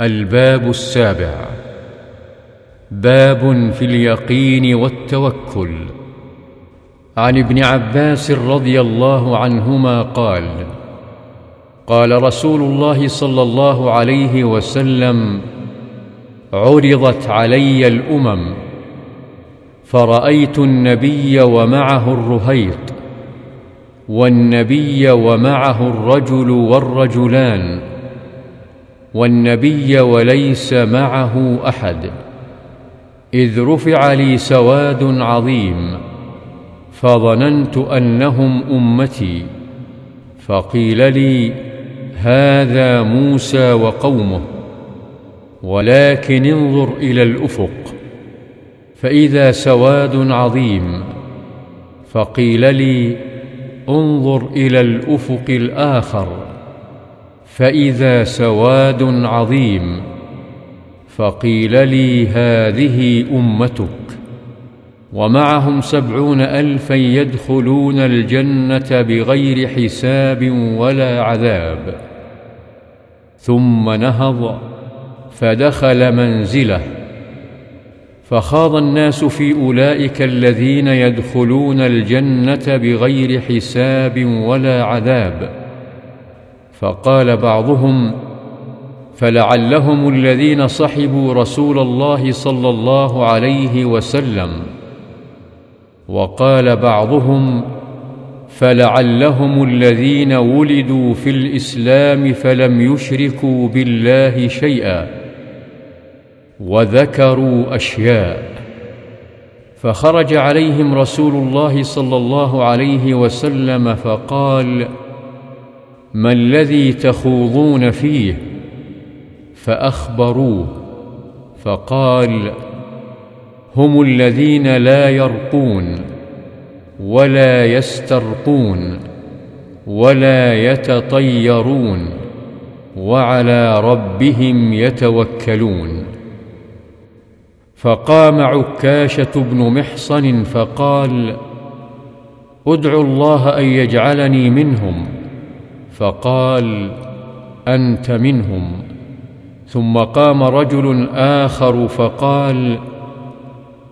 الباب السابع. باب في اليقين والتوكل. عن ابن عباس رضي الله عنهما قال قال رسول الله صلى الله عليه وسلم عرضت علي الأمم فرأيت النبي ومعه الرهيط والنبي ومعه الرجل والرجلان والنبي وليس معه أحد. إذ رفع لي سواد عظيم فظننت أنهم أمتي. فقيل لي هذا موسى وقومه ولكن انظر إلى الأفق. فإذا سواد عظيم فقيل لي انظر إلى الأفق الآخر. فإذا سواد عظيم فقيل لي هذه أمتك ومعهم سبعون ألفا يدخلون الجنة بغير حساب ولا عذاب. ثم نهض فدخل منزله فخاض الناس في أولئك الذين يدخلون الجنة بغير حساب ولا عذاب. فقال بعضهم فلعلهم الذين صحبوا رسول الله صلى الله عليه وسلم. وقال بعضهم فلعلهم الذين ولدوا في الإسلام فلم يشركوا بالله شيئا وذكروا أشياء. فخرج عليهم رسول الله صلى الله عليه وسلم فقال ما الذي تخوضون فيه؟ فأخبروه فقال هم الذين لا يرقون ولا يسترقون ولا يتطيرون وعلى ربهم يتوكلون. فقام عكاشة بن محصن فقال ادعوا الله أن يجعلني منهم. فقال أنت منهم. ثم قام رجل آخر فقال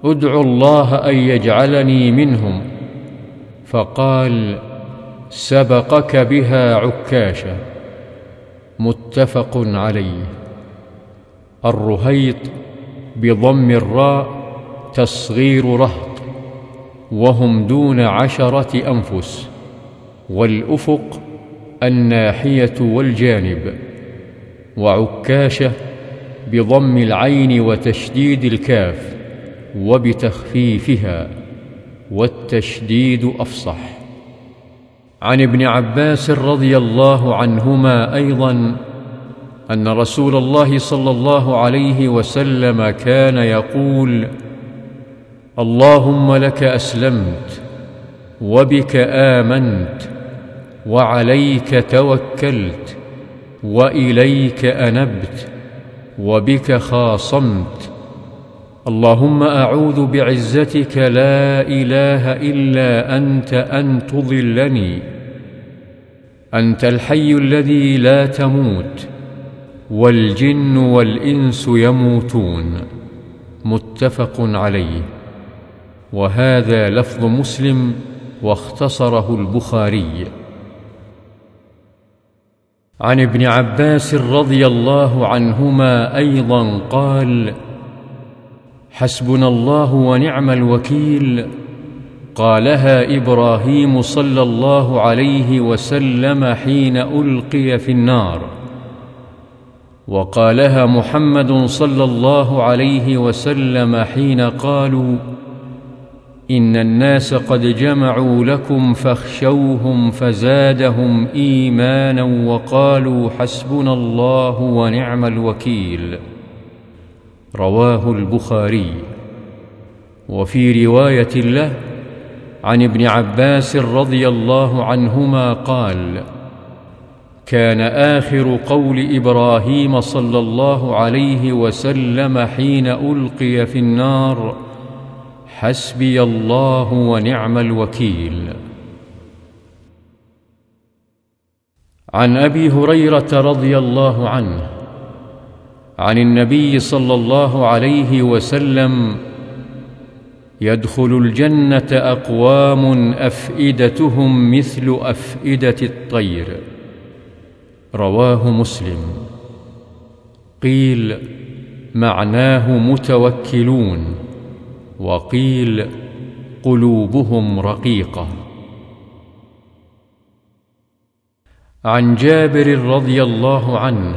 ادعوا الله أن يجعلني منهم. فقال سبقك بها عكاشة. متفق عليه. الرهيط بضم الراء تصغير رهط وهم دون عشرة أنفس والأفق الناحية والجانب وعكاشه بضم العين وتشديد الكاف وبتخفيفها والتشديد أفصح. عن ابن عباس رضي الله عنهما أيضا أن رسول الله صلى الله عليه وسلم كان يقول اللهم لك أسلمت وبك آمنت وعليك توكلت وإليك أنبت وبك خاصمت. اللهم أعوذ بعزتك لا إله إلا أنت أن تضلني أنت الحي الذي لا تموت والجن والإنس يموتون. متفق عليه. وهذا لفظ مسلم واختصره البخاري. عن ابن عباس رضي الله عنهما أيضا قال حسبنا الله ونعم الوكيل. قالها إبراهيم صلى الله عليه وسلم حين ألقي في النار. وقالها محمد صلى الله عليه وسلم حين قالوا إن الناس قد جمعوا لكم فاخشوهم فزادهم إيمانا وقالوا حسبنا الله ونعم الوكيل. رواه البخاري. وفي رواية له عن ابن عباس رضي الله عنهما قال كان آخر قول إبراهيم صلى الله عليه وسلم حين ألقي في النار حسبي الله ونعم الوكيل. عن أبي هريرة رضي الله عنه عن النبي صلى الله عليه وسلم يدخل الجنة أقوام أفئدتهم مثل أفئدة الطير. رواه مسلم. قيل معناه متوكلون. وقيل قلوبهم رقيقة. عن جابر رضي الله عنه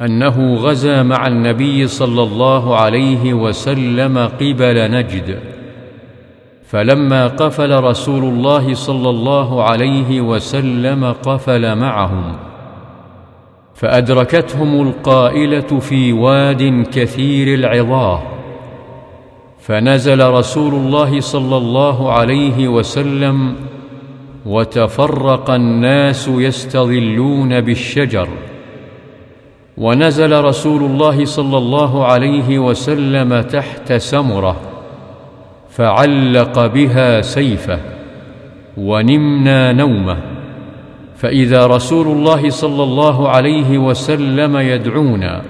أنه غزا مع النبي صلى الله عليه وسلم قبل نجد فلما قفل رسول الله صلى الله عليه وسلم قفل معهم فأدركتهم القائلة في واد كثير العظاه فنزل رسول الله صلى الله عليه وسلم وتفرق الناس يستظلون بالشجر. ونزل رسول الله صلى الله عليه وسلم تحت سمرة فعلق بها سيفه ونمنا نومه. فإذا رسول الله صلى الله عليه وسلم يدعونا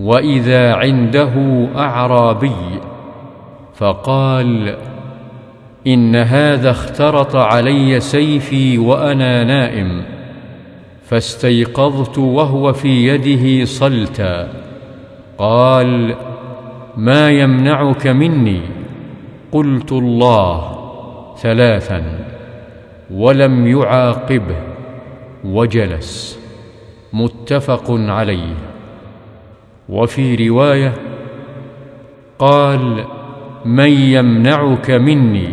وإذا عنده أعرابي فقال إن هذا اخترط علي سيفي وأنا نائم فاستيقظت وهو في يده صلتا. قال ما يمنعك مني؟ قلت الله ثلاثا ولم يعاقبه وجلس متفق عليه. وفي رواية قال من يمنعك مني؟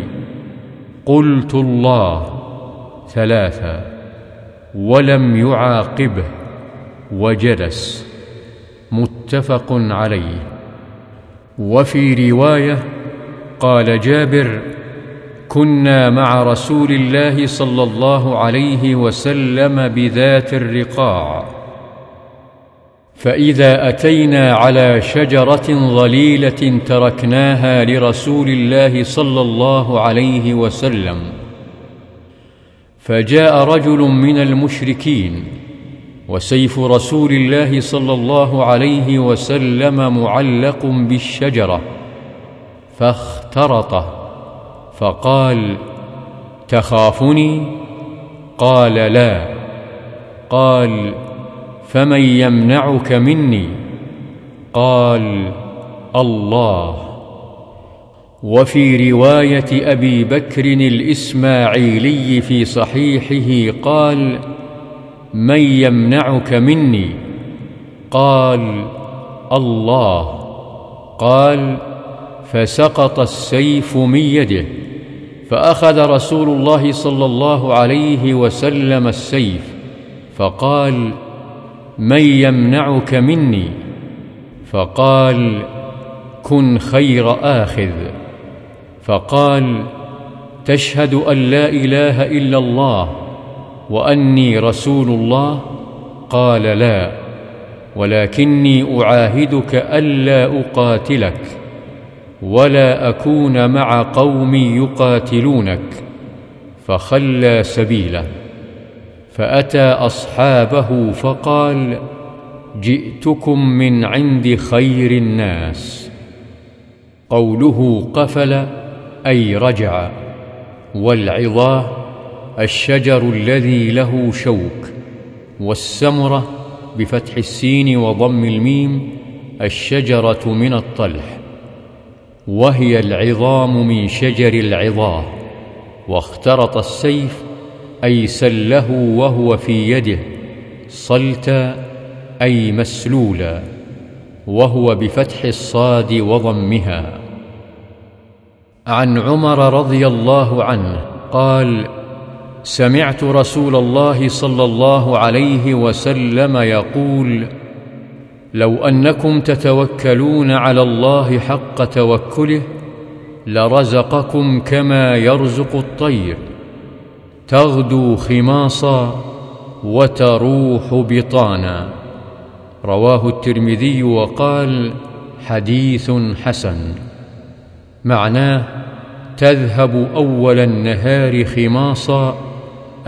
قلت الله ثلاثا ولم يعاقبه وجلس. متفق عليه. وفي رواية قال جابر كنا مع رسول الله صلى الله عليه وسلم بذات الرقاع. فإذا أتينا على شجرة ظليلة تركناها لرسول الله صلى الله عليه وسلم. فجاء رجل من المشركين وسيف رسول الله صلى الله عليه وسلم معلق بالشجرة فاخترطه فقال تخافني؟ قال لا. قال فمن يمنعك مني؟ قال الله. وفي رواية أبي بكر الإسماعيلي في صحيحه قال من يمنعك مني؟ قال الله. قال فسقط السيف من يده فأخذ رسول الله صلى الله عليه وسلم السيف فقال من يمنعك مني؟ فقال كن خير آخذ. فقال تشهد أن لا إله إلا الله وأني رسول الله؟ قال لا ولكني أعاهدك ألا أقاتلك ولا أكون مع قوم يقاتلونك فخلى سبيله. فأتى أصحابه فقال جئتكم من عند خير الناس. قوله قفل أي رجع. والعظاه الشجر الذي له شوك. والسمرة بفتح السين وضم الميم الشجرة من الطلح. وهي العظام من شجر العظاه. واخترط السيف أي سله وهو في يده صلتا أي مسلولا وهو بفتح الصاد وضمها. عن عمر رضي الله عنه قال سمعت رسول الله صلى الله عليه وسلم يقول لو أنكم تتوكلون على الله حق توكله لرزقكم كما يرزق الطير. تغدو خماصا وتروح بطانا. رواه الترمذي وقال حديث حسن. معناه تذهب أول النهار خماصا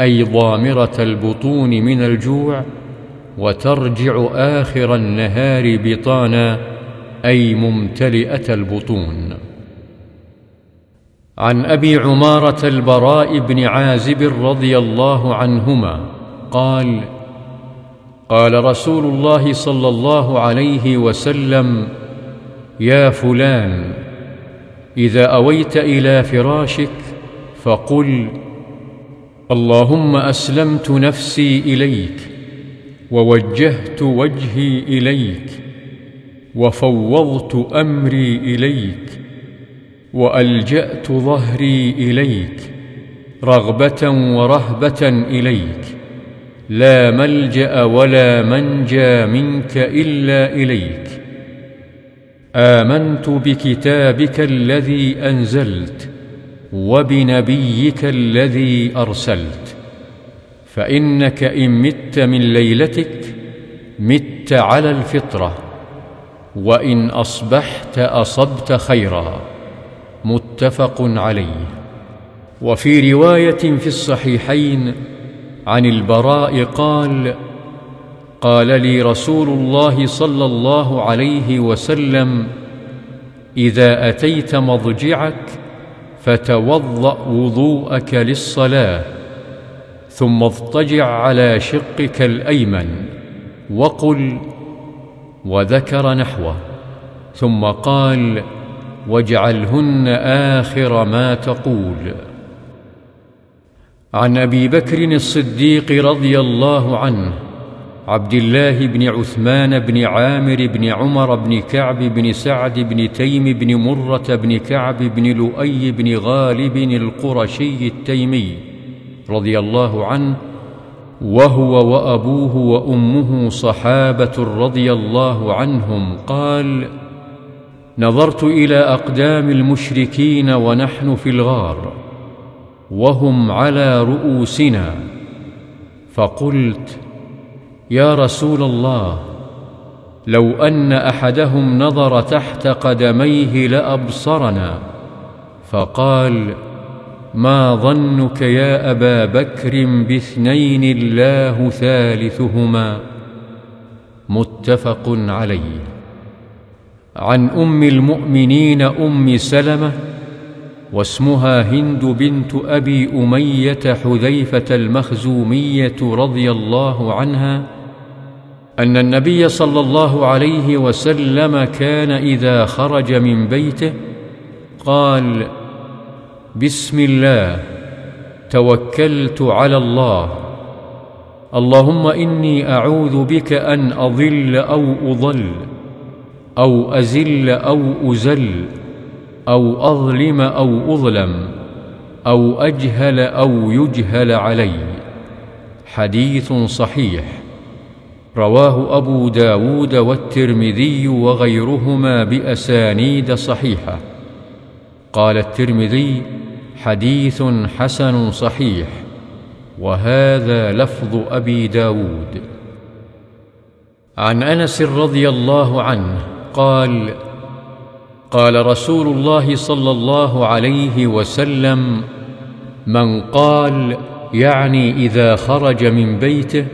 أي ضامرة البطون من الجوع وترجع آخر النهار بطانا أي ممتلئة البطون. عن أبي عمارة البراء بن عازب رضي الله عنهما قال قال رسول الله صلى الله عليه وسلم يا فلان إذا أويت إلى فراشك فقل اللهم أسلمت نفسي إليك ووجهت وجهي إليك وفوضت أمري إليك وألجأت ظهري إليك رغبة ورهبة إليك لا ملجأ ولا منجى منك إلا إليك. آمنت بكتابك الذي أنزلت وبنبيك الذي أرسلت. فإنك إن مت من ليلتك مت على الفطرة وإن أصبحت أصبت خيرا. متفق عليه. وفي رواية في الصحيحين عن البراء قال قال لي رسول الله صلى الله عليه وسلم إذا أتيت مضجعك فتوضأ وضوءك للصلاة ثم اضطجع على شقك الأيمن وقل وذكر نحوه ثم قال واجعلهن آخر ما تقول. عن أبي بكر الصديق رضي الله عنه عبد الله بن عثمان بن عامر بن عمر بن كعب بن سعد بن تيم بن مرة بن كعب بن لؤي بن غالب القرشي التيمي رضي الله عنه وهو وأبوه وأمه صحابة رضي الله عنهم قال نظرت إلى أقدام المشركين ونحن في الغار وهم على رؤوسنا. فقلت يا رسول الله لو أن أحدهم نظر تحت قدميه لأبصرنا فقال ما ظنك يا أبا بكر باثنين الله ثالثهما؟ متفق عليه. عن أم المؤمنين أم سلمة واسمها هند بنت أبي أمية حذيفة المخزومية رضي الله عنها أن النبي صلى الله عليه وسلم كان إذا خرج من بيته قال بسم الله توكلت على الله اللهم إني أعوذ بك أن أضل أو أضل أو أزل أو أزل أو أظلم أو أظلم أو أجهل أو يجهل علي. حديث صحيح. رواه أبو داود والترمذي وغيرهما بأسانيد صحيحة. قال الترمذي حديث حسن صحيح وهذا لفظ أبي داود. عن أنس رضي الله عنه قال قال رسول الله صلى الله عليه وسلم من قال يعني إذا خرج من بيته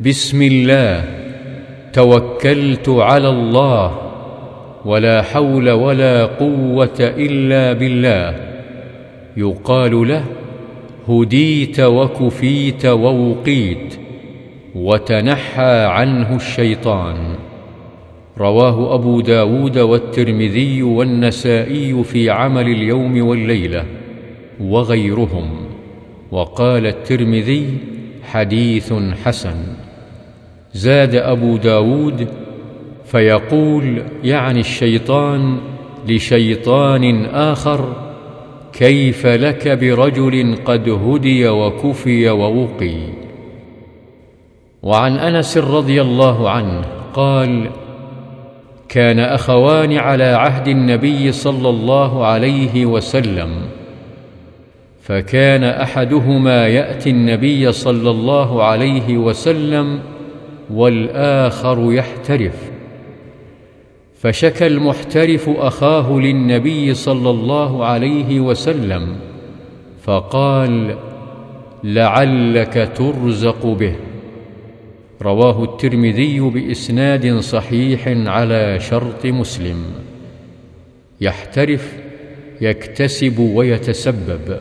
بسم الله توكلت على الله ولا حول ولا قوة إلا بالله يقال له هديت وكفيت ووقيت وتنحى عنه الشيطان. رواه أبو داود والترمذي والنسائي في عمل اليوم والليلة وغيرهم وقال الترمذي حديث حسن. زاد أبو داود فيقول يعني الشيطان لشيطان آخر كيف لك برجل قد هدي وكفي ووقي؟ وعن أنس رضي الله عنه قال كان أخوان على عهد النبي صلى الله عليه وسلم فكان أحدهما يأتي النبي صلى الله عليه وسلم والآخر يحترف فشكى المحترف أخاه للنبي صلى الله عليه وسلم فقال لعلك ترزق به. رواه الترمذي بإسناد صحيح على شرط مسلم. يحترف يكتسب ويتسبب.